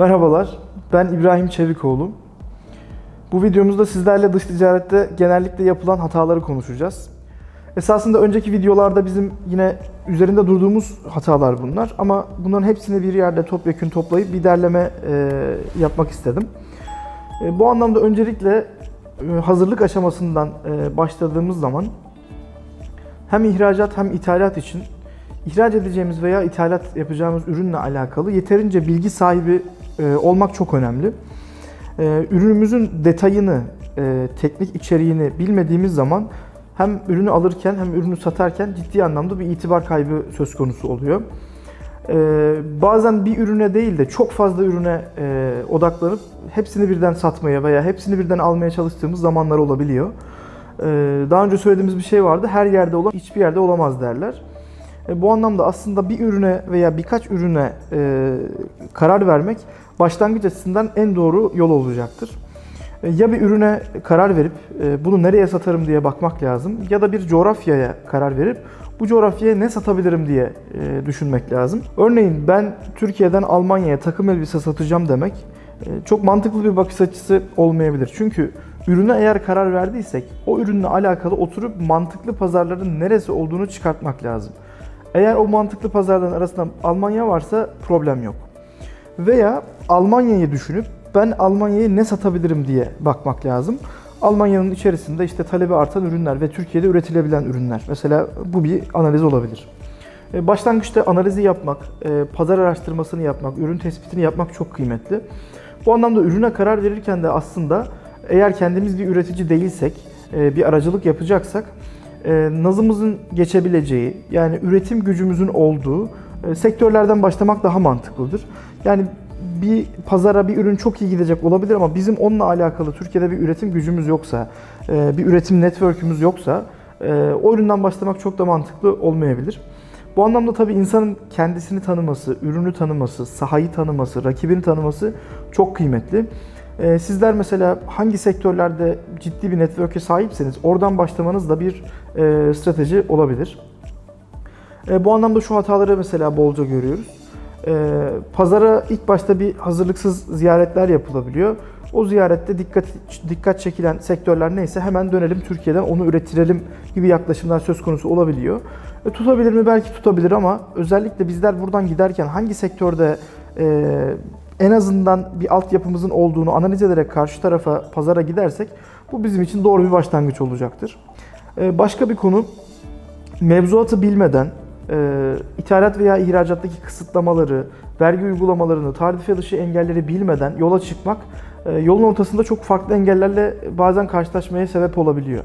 Merhabalar, ben İbrahim Çevikoğlu. Bu videomuzda sizlerle dış ticarette genellikle yapılan hataları konuşacağız. Esasında önceki videolarda bizim yine üzerinde durduğumuz hatalar bunlar ama bunların hepsini bir yerde topyekun toplayıp bir derleme e, yapmak istedim. E, bu anlamda öncelikle e, hazırlık aşamasından e, başladığımız zaman hem ihracat hem ithalat için ihraç edeceğimiz veya ithalat yapacağımız ürünle alakalı yeterince bilgi sahibi e, olmak çok önemli. E, ürünümüzün detayını, e, teknik içeriğini bilmediğimiz zaman hem ürünü alırken hem ürünü satarken ciddi anlamda bir itibar kaybı söz konusu oluyor. Bazen bir ürüne değil de çok fazla ürüne odaklanıp hepsini birden satmaya veya hepsini birden almaya çalıştığımız zamanlar olabiliyor. Daha önce söylediğimiz bir şey vardı. Her yerde olan hiçbir yerde olamaz derler. Bu anlamda aslında bir ürüne veya birkaç ürüne karar vermek başlangıç açısından en doğru yol olacaktır. E, ya bir ürüne karar verip e, bunu nereye satarım diye bakmak lazım ya da bir coğrafyaya karar verip bu coğrafyaya ne satabilirim diye e, düşünmek lazım. Örneğin ben Türkiye'den Almanya'ya takım elbise satacağım demek çok mantıklı bir bakış açısı olmayabilir. Çünkü ürüne eğer karar verdiysek o ürünle alakalı oturup mantıklı pazarların neresi olduğunu çıkartmak lazım. Eğer o mantıklı pazarların arasında Almanya varsa problem yok. Veya Almanya'yı düşünüp ben Almanya'ya ne satabilirim diye bakmak lazım. Almanya'nın içerisinde işte talebi artan ürünler ve Türkiye'de üretilebilen ürünler. Mesela bu bir analiz olabilir. E, başlangıçta analizi yapmak, e, pazar araştırmasını yapmak, ürün tespitini yapmak çok kıymetli. Bu anlamda ürüne karar verirken de aslında eğer kendimiz bir üretici değilsek, e, bir aracılık yapacaksak nazımızın geçebileceği, yani üretim gücümüzün olduğu sektörlerden başlamak daha mantıklıdır. Yani bir pazara bir ürün çok iyi gidecek olabilir ama bizim onunla alakalı Türkiye'de bir üretim gücümüz yoksa, bir üretim network'ümüz yoksa o üründen başlamak çok da mantıklı olmayabilir. Bu anlamda tabii insanın kendisini tanıması, ürünü tanıması, sahayı tanıması, rakibini tanıması çok kıymetli. Sizler mesela hangi sektörlerde ciddi bir network'e sahipseniz oradan başlamanız da bir strateji olabilir. Bu anlamda şu hataları mesela bolca görüyoruz. Pazara ilk başta bir hazırlıksız ziyaretler yapılabiliyor. O ziyarette dikkat dikkat çekilen sektörler neyse hemen dönelim Türkiye'den onu ürettirelim gibi yaklaşımlar söz konusu olabiliyor. E, tutabilir mi? Belki tutabilir ama özellikle bizler buradan giderken hangi sektörde e, en azından bir altyapımızın olduğunu analiz ederek karşı tarafa pazara gidersek bu bizim için doğru bir başlangıç olacaktır. E, başka bir konu mevzuatı bilmeden e, ithalat veya ihracattaki kısıtlamaları, vergi uygulamalarını, tarife dışı engelleri bilmeden yola çıkmak e, yolun ortasında çok farklı engellerle bazen karşılaşmaya sebep olabiliyor.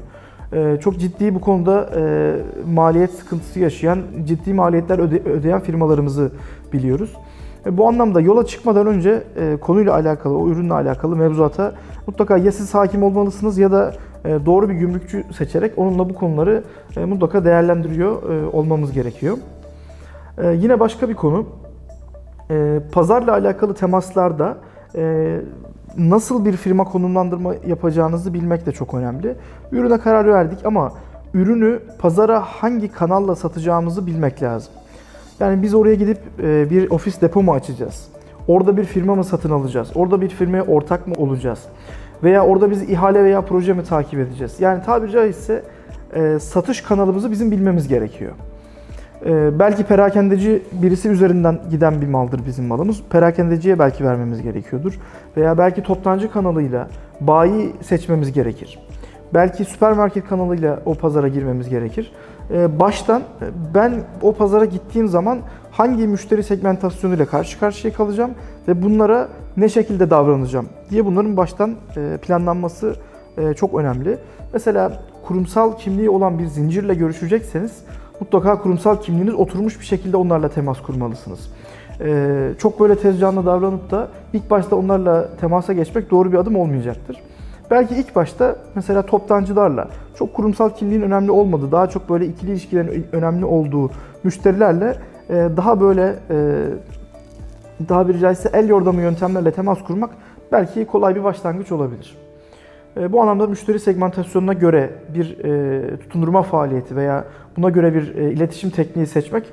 E, çok ciddi bu konuda e, maliyet sıkıntısı yaşayan, ciddi maliyetler öde, ödeyen firmalarımızı biliyoruz. E, bu anlamda yola çıkmadan önce e, konuyla alakalı, o ürünle alakalı mevzuata mutlaka ya siz hakim olmalısınız ya da doğru bir gümrükçü seçerek onunla bu konuları e, mutlaka değerlendiriyor e, olmamız gerekiyor. Yine başka bir konu, pazarla alakalı temaslarda nasıl bir firma konumlandırma yapacağınızı bilmek de çok önemli. Ürüne karar verdik ama ürünü pazara hangi kanalla satacağımızı bilmek lazım. Yani biz oraya gidip bir ofis depo mu açacağız? Orada bir firma mı satın alacağız? Orada bir firmaya ortak mı olacağız? Veya orada biz ihale veya proje mi takip edeceğiz? Yani tabiri caizse e, satış kanalımızı bizim bilmemiz gerekiyor. E, belki perakendeci birisi üzerinden giden bir maldır bizim malımız. Perakendeciye belki vermemiz gerekiyordur. Veya belki toptancı kanalıyla bayi seçmemiz gerekir. Belki süpermarket kanalıyla o pazara girmemiz gerekir. E, baştan ben o pazara gittiğim zaman hangi müşteri segmentasyonuyla karşı karşıya kalacağım ve bunlara ne şekilde davranacağım diye bunların baştan e, planlanması e, çok önemli. Mesela kurumsal kimliği olan bir zincirle görüşecekseniz mutlaka kurumsal kimliğiniz oturmuş bir şekilde onlarla temas kurmalısınız. E, çok böyle tez canlı davranıp da ilk başta onlarla temasa geçmek doğru bir adım olmayacaktır. Belki ilk başta mesela toptancılarla çok kurumsal kimliğin önemli olmadığı, daha çok böyle ikili ilişkilerin önemli olduğu müşterilerle daha böyle daha bir caizse el yordamı yöntemlerle temas kurmak belki kolay bir başlangıç olabilir. E, bu anlamda müşteri segmentasyonuna göre bir e, tutundurma faaliyeti veya buna göre bir e, iletişim tekniği seçmek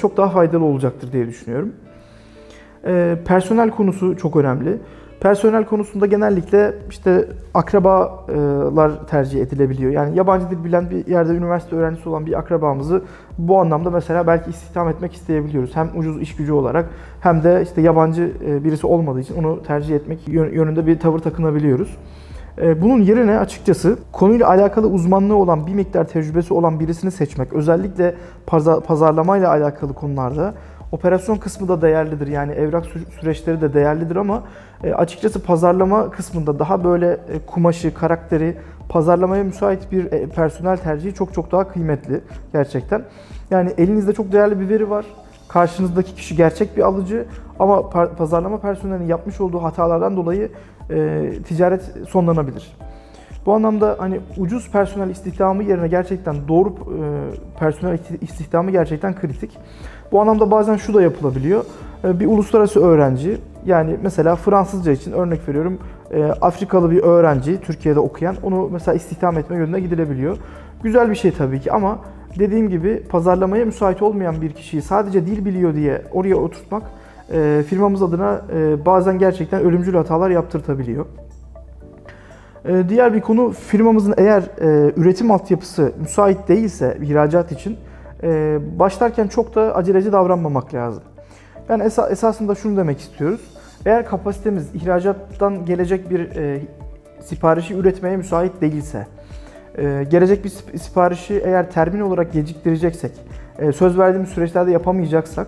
çok daha faydalı olacaktır diye düşünüyorum. E, personel konusu çok önemli. Personel konusunda genellikle işte akrabalar tercih edilebiliyor. Yani yabancı dil bilen bir yerde üniversite öğrencisi olan bir akrabamızı bu anlamda mesela belki istihdam etmek isteyebiliyoruz. Hem ucuz iş gücü olarak hem de işte yabancı birisi olmadığı için onu tercih etmek yönünde bir tavır takınabiliyoruz. Bunun yerine açıkçası konuyla alakalı uzmanlığı olan bir miktar tecrübesi olan birisini seçmek, özellikle pazarlamayla alakalı konularda Operasyon kısmı da değerlidir. Yani evrak süreçleri de değerlidir ama e, açıkçası pazarlama kısmında daha böyle e, kumaşı, karakteri, pazarlamaya müsait bir e, personel tercihi çok çok daha kıymetli gerçekten. Yani elinizde çok değerli bir veri var. Karşınızdaki kişi gerçek bir alıcı ama pazarlama personelinin yapmış olduğu hatalardan dolayı ticaret sonlanabilir. Bu anlamda hani ucuz personel istihdamı yerine gerçekten doğru personel istihdamı gerçekten kritik. Bu anlamda bazen şu da yapılabiliyor. E, bir uluslararası öğrenci yani mesela Fransızca için örnek veriyorum e, Afrikalı bir öğrenci Türkiye'de okuyan onu mesela istihdam etme yönüne gidilebiliyor. Güzel bir şey tabii ki ama dediğim gibi pazarlamaya müsait olmayan bir kişiyi sadece dil biliyor diye oraya oturtmak firmamız adına bazen gerçekten ölümcül hatalar yaptırtabiliyor. Ee, diğer bir konu firmamızın eğer e, üretim altyapısı müsait değilse ihracat için e, başlarken çok da aceleci davranmamak lazım. Yani esasında şunu demek istiyoruz. Eğer kapasitemiz ihracattan gelecek bir e, siparişi üretmeye müsait değilse, gelecek bir siparişi eğer termin olarak geciktireceksek, söz verdiğimiz süreçlerde yapamayacaksak,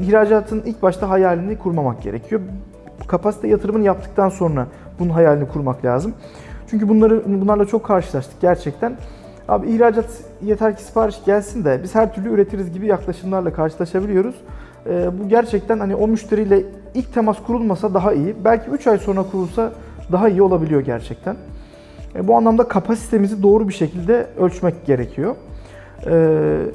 ihracatın ilk başta hayalini kurmamak gerekiyor. Kapasite yatırımını yaptıktan sonra bunun hayalini kurmak lazım. Çünkü bunları bunlarla çok karşılaştık gerçekten. Abi ihracat yeter ki sipariş gelsin de biz her türlü üretiriz gibi yaklaşımlarla karşılaşabiliyoruz. E, bu gerçekten hani o müşteriyle ilk temas kurulmasa daha iyi. Belki 3 ay sonra kurulsa daha iyi olabiliyor gerçekten. E, bu anlamda kapasitemizi doğru bir şekilde ölçmek gerekiyor. E,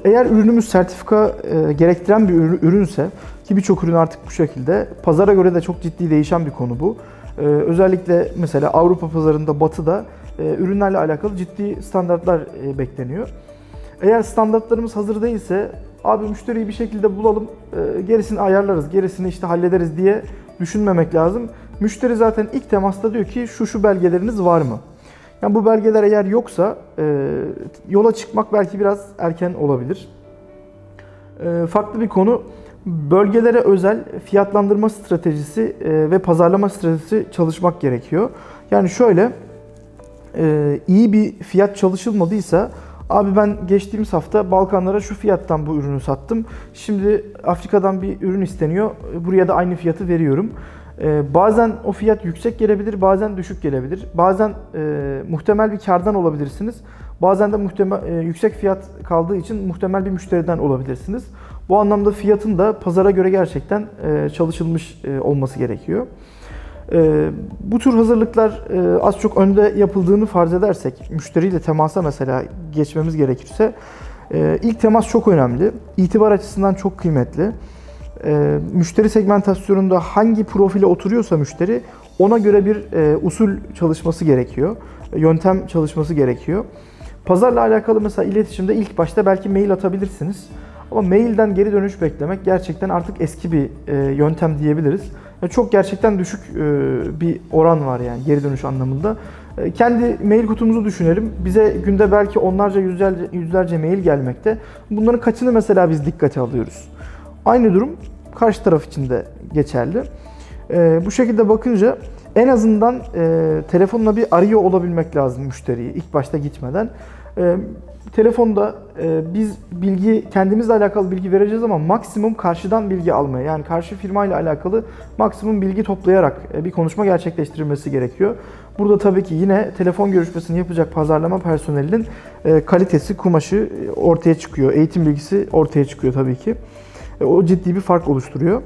eğer ürünümüz sertifika e, gerektiren bir ürünse ki birçok ürün artık bu şekilde pazara göre de çok ciddi değişen bir konu bu. Ee, özellikle mesela Avrupa pazarında, Batı'da e, ürünlerle alakalı ciddi standartlar e, bekleniyor. Eğer standartlarımız hazır değilse, abi müşteriyi bir şekilde bulalım, e, gerisini ayarlarız, gerisini işte hallederiz diye düşünmemek lazım. Müşteri zaten ilk temasta diyor ki şu şu belgeleriniz var mı? Yani bu belgeler eğer yoksa yola çıkmak belki biraz erken olabilir. Farklı bir konu bölgelere özel fiyatlandırma stratejisi e, ve pazarlama stratejisi çalışmak gerekiyor. Yani şöyle e, iyi bir fiyat çalışılmadıysa abi ben geçtiğimiz hafta Balkanlara şu fiyattan bu ürünü sattım. Şimdi Afrika'dan bir ürün isteniyor. Buraya da aynı fiyatı veriyorum. E, bazen o fiyat yüksek gelebilir, bazen düşük gelebilir. Bazen muhtemel bir kardan olabilirsiniz. Bazen de muhtemel yüksek fiyat kaldığı için muhtemel bir müşteriden olabilirsiniz. Bu anlamda fiyatın da pazara göre gerçekten e, çalışılmış e, olması gerekiyor. E, bu tür hazırlıklar az çok önde yapıldığını farz edersek, müşteriyle temasa mesela geçmemiz gerekirse, ilk temas çok önemli. İtibar açısından çok kıymetli. Müşteri segmentasyonunda hangi profile oturuyorsa müşteri, ona göre bir usul çalışması gerekiyor. Yöntem çalışması gerekiyor. Pazarla alakalı mesela iletişimde ilk başta belki mail atabilirsiniz. Ama mailden geri dönüş beklemek gerçekten artık eski bir e, yöntem diyebiliriz. Yani çok gerçekten düşük e, bir oran var yani geri dönüş anlamında. E, kendi mail kutumuzu düşünelim. Bize günde belki onlarca yüzlerce, yüzlerce mail gelmekte. Bunların kaçını mesela biz dikkate alıyoruz. Aynı durum karşı taraf için de geçerli. E, bu şekilde bakınca en azından e, telefonla bir arıyor olabilmek lazım müşteriyi ilk başta gitmeden. E, telefonda e, biz bilgi kendimizle alakalı bilgi vereceğiz ama maksimum karşıdan bilgi almaya yani karşı firma ile alakalı maksimum bilgi toplayarak e, bir konuşma gerçekleştirilmesi gerekiyor. Burada tabii ki yine telefon görüşmesini yapacak pazarlama personelinin e, kalitesi, kumaşı e, ortaya çıkıyor. Eğitim bilgisi ortaya çıkıyor tabii ki. E, o ciddi bir fark oluşturuyor.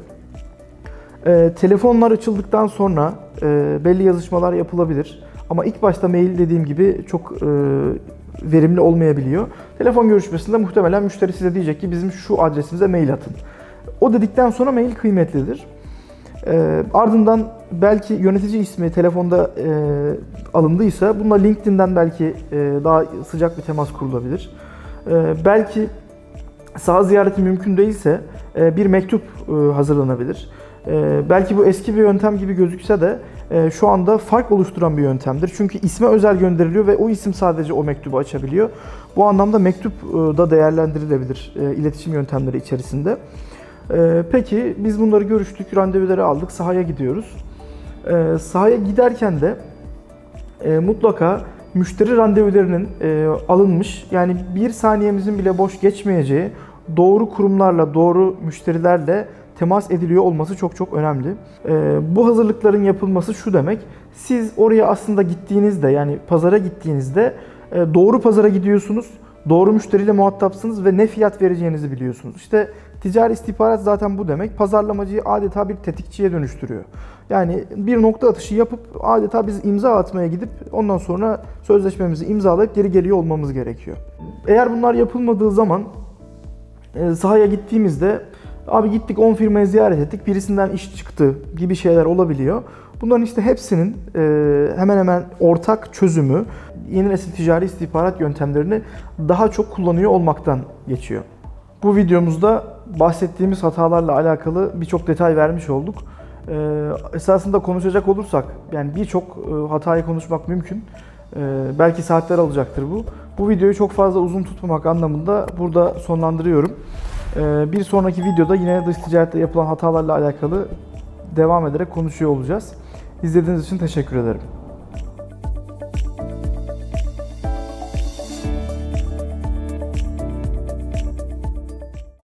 E, telefonlar açıldıktan sonra e, belli yazışmalar yapılabilir. Ama ilk başta mail dediğim gibi çok e, verimli olmayabiliyor. Telefon görüşmesinde muhtemelen müşteri size diyecek ki bizim şu adresimize mail atın. O dedikten sonra mail kıymetlidir. E, ardından belki yönetici ismi telefonda e, alındıysa bununla LinkedIn'den belki e, daha sıcak bir temas kurulabilir. E, belki saha ziyareti mümkün değilse e, bir mektup e, hazırlanabilir. Ee, belki bu eski bir yöntem gibi gözükse de e, şu anda fark oluşturan bir yöntemdir. Çünkü isme özel gönderiliyor ve o isim sadece o mektubu açabiliyor. Bu anlamda mektup e, da değerlendirilebilir e, iletişim yöntemleri içerisinde. E, Peki biz bunları görüştük, randevuları aldık, sahaya gidiyoruz. Sahaya giderken de mutlaka müşteri randevularının alınmış yani bir saniyemizin bile boş geçmeyeceği doğru kurumlarla, doğru müşterilerle temas ediliyor olması çok çok önemli. E, bu hazırlıkların yapılması şu demek, siz oraya aslında gittiğinizde yani pazara gittiğinizde e, doğru pazara gidiyorsunuz, doğru müşteriyle muhatapsınız ve ne fiyat vereceğinizi biliyorsunuz. İşte ticari istihbarat zaten bu demek. Pazarlamacıyı adeta bir tetikçiye dönüştürüyor. Yani bir nokta atışı yapıp adeta biz imza atmaya gidip ondan sonra sözleşmemizi imzalayıp geri geliyor olmamız gerekiyor. Eğer bunlar yapılmadığı zaman e, sahaya gittiğimizde abi gittik 10 firmayı ziyaret ettik birisinden iş çıktı gibi şeyler olabiliyor. Bunların işte hepsinin e, hemen hemen ortak çözümü yeni nesil ticari istihbarat yöntemlerini daha çok kullanıyor olmaktan geçiyor. Bu videomuzda bahsettiğimiz hatalarla alakalı birçok detay vermiş olduk. Ee, esasında konuşacak olursak yani birçok e, hatayı konuşmak mümkün. Belki saatler alacaktır bu. Bu videoyu çok fazla uzun tutmamak anlamında burada sonlandırıyorum. Ee, bir sonraki videoda yine dış ticarette yapılan hatalarla alakalı devam ederek konuşuyor olacağız. İzlediğiniz için teşekkür ederim.